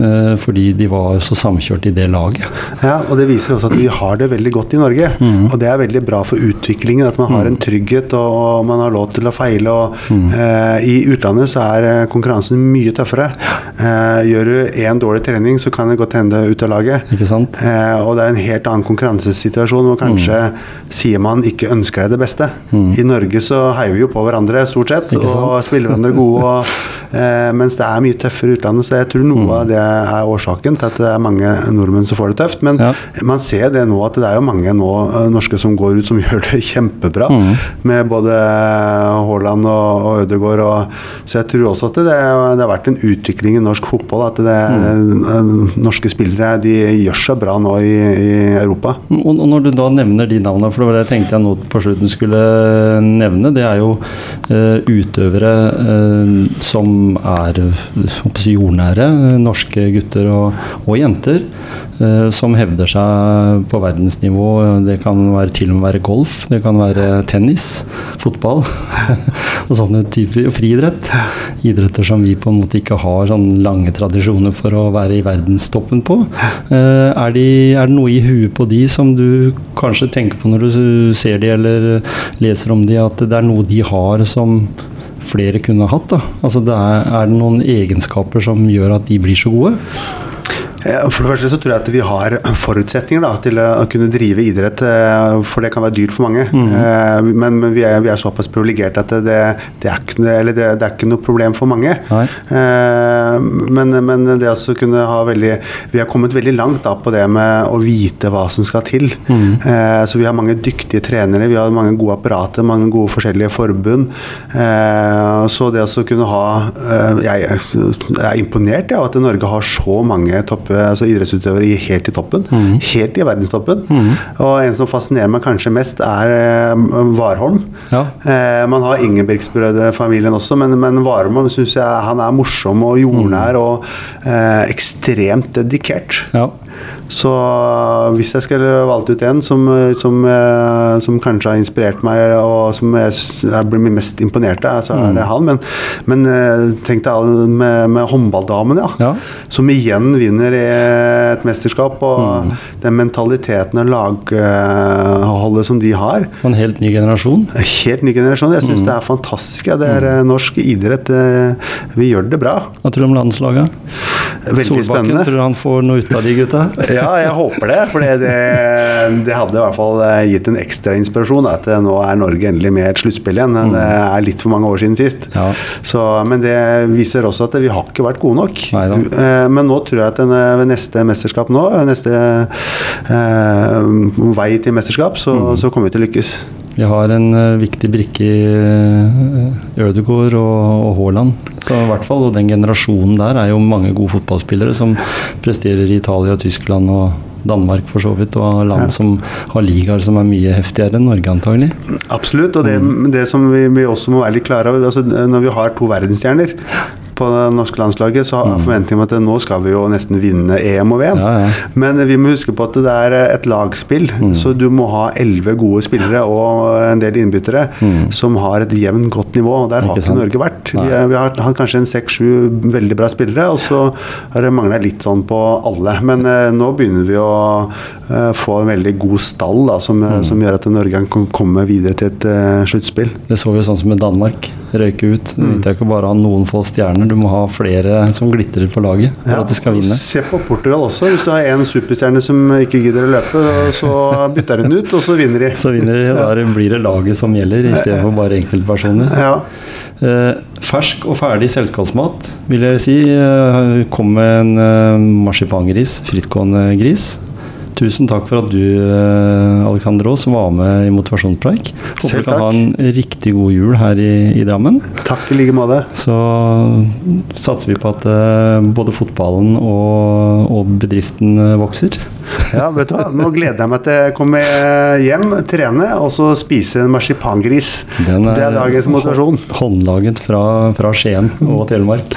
Eh, fordi de var så samkjørt i det laget. Ja, og det viser også at vi har det veldig godt i Norge. Mm. Og det er veldig bra for utviklingen, at man har en mm. trygghet og, man har lov til å feile. Og, mm. eh, I utlandet så er eh, konkurransen mye tøffere. Eh, gjør du én dårlig trening, så kan det godt hende ut av laget. Ikke sant? Eh, og det er en helt annen konkurransesituasjon hvor kanskje mm. sier man ikke ønsker deg det beste. Mm. I Norge så heier vi jo på hverandre stort sett og spiller hverandre gode. Og, eh, mens det er mye tøffere i utlandet, så jeg tror noe mm. av det er årsaken til at det er mange nordmenn som får det tøft. Men ja. man ser det nå at det er jo mange nå, norske som går ut som [laughs] gjør det kjempebra. Mm. Med både Haaland og, og Ødegaard. Og, så jeg tror også at det, det, har vært en utvikling i norsk fotball. At det, mm. norske spillere de gjør seg bra nå i, i Europa. Og, når du da nevner de navnene, for det var det jeg tenkte jeg nå på slutten skulle nevne, det er jo uh, utøvere uh, som er si, jordnære, norske gutter og, og jenter, som hevder seg på verdensnivå. Det kan være, til og med være golf, det kan være tennis, fotball [laughs] og sånne typer friidrett. Idretter som vi på en måte ikke har sånn lange tradisjoner for å være i verdenstoppen på. Eh, er, de, er, det noe i huet på de som du kanskje tenker på når du ser de eller leser om de, at det er noe de har som flere kunne hatt? da? Altså det er, er det noen egenskaper som gjør at de blir så gode? For det første så tror jeg at vi har forutsetninger da, til å kunne drive idrett, eh, for det kan være dyrt for mange. Mm. Men, men vi, er, vi, er, såpass privilegerte at det, det, er ikke, det, det, er ikke noe problem for mange. Men, men, det å kunne ha veldig Vi har kommet veldig langt da på det med å vite hva som skal til. Mm. Så vi har mange dyktige trenere, vi har mange gode apparater, mange gode forskjellige forbund. Så det å kunne ha Jeg er imponert av ja, at Norge har så mange topp altså idrettsutøvere helt i toppen. Mm. Helt i verdenstoppen. Mm. Og en som fascinerer meg kanskje mest, er uh, Warholm. Ja. Uh, man har Ingebrigtsbrødrefamilien også, men, men Warholm syns jeg han er morsom og jordnær mm. og uh, ekstremt dedikert. Ja. Så hvis jeg skulle valgt ut en som, som, eh, som, kanskje har inspirert meg, og som jeg, jeg blir mest imponert av, så er det mm. han. Men, men eh, tenk deg med, med håndballdamene, ja. ja. Som igjen vinner i et mesterskap. Og mm. den mentaliteten og lagholdet som de har. En helt ny generasjon? Helt ny generasjon. Jeg syns mm. det er fantastisk. Ja. Det er mm. Eh, norsk idrett. Vi gjør det bra. Hva tror du om landslaget? Veldig Solbakken, spennende. Tror du han får noe ut av de gutta? ja, jeg håper det. For det, det, hadde i hvert fall eh, gitt en ekstra inspirasjon. At eh, nå er Norge endelig med i et sluttspill igjen. Mm. Det er litt for mange år siden sist. Ja. Så, men det viser også at vi har ikke vært gode nok. Neida. Eh, men nå tror jeg at ved neste mesterskap nå, neste eh, vei til mesterskap, så, mm. så kommer vi til å lykkes. Vi har en uh, viktig brikke i uh, Ødegaard og, Haaland. Så i hvert fall, og Den generasjonen der er jo mange gode fotballspillere som presterer i Italia, Tyskland og Danmark for så vidt, og land som har ligaer som er mye heftigere enn Norge antagelig. Absolutt, og det, mm. det som vi, vi, også må være litt klare over, altså når vi har to verdensstjerner på det norske landslaget, så har jeg mm. forventning om at nå skal vi jo nesten vinne EM og VM. Ja, ja. Men vi må huske på at det er et lagspill, mm. så du må ha elleve gode spillere og en del innbyttere mm. som har et jevnt godt nivå. og Der har ikke Norge vært. Vi, vi, har hatt kanskje en seks-sju veldig bra spillere, og så har det mangla litt sånn på alle. Men eh, nå begynner vi å eh, få en veldig god stall da, som, mm. som, gjør at Norge kan komme videre til et eh, sluttspill. Det så vi jo sånn som med Danmark. Røyke ut. Det er ikke bare ha noen få stjerner du må ha flere som glitrer på laget for ja, at de skal vinne. Se på Portugal også. Hvis du har en superstjerne som ikke gidder å løpe, så bytter hun ut, og så vinner de. [laughs] Så vinner de, og Der blir det laget som gjelder, istedenfor bare enkeltpersoner. Ja. Eh, fersk og ferdig selskapsmat, vil jeg si. Eh, kom med en eh, marsipangris, frittgående gris. Tusen takk for at du eh, Alexander Aas, var med i Motivasjonspreik. Håper du kan ha en riktig god jul her i, i Drammen. Takk i like måte. Så satser vi på at uh, både fotballen og, og, bedriften eh, vokser. Ja, vet du hva. Nå gleder jeg meg til å komme hjem, trene og så spise en marsipangris. det er dagens motivasjon. Håndlaget fra, fra Skien og Telemark.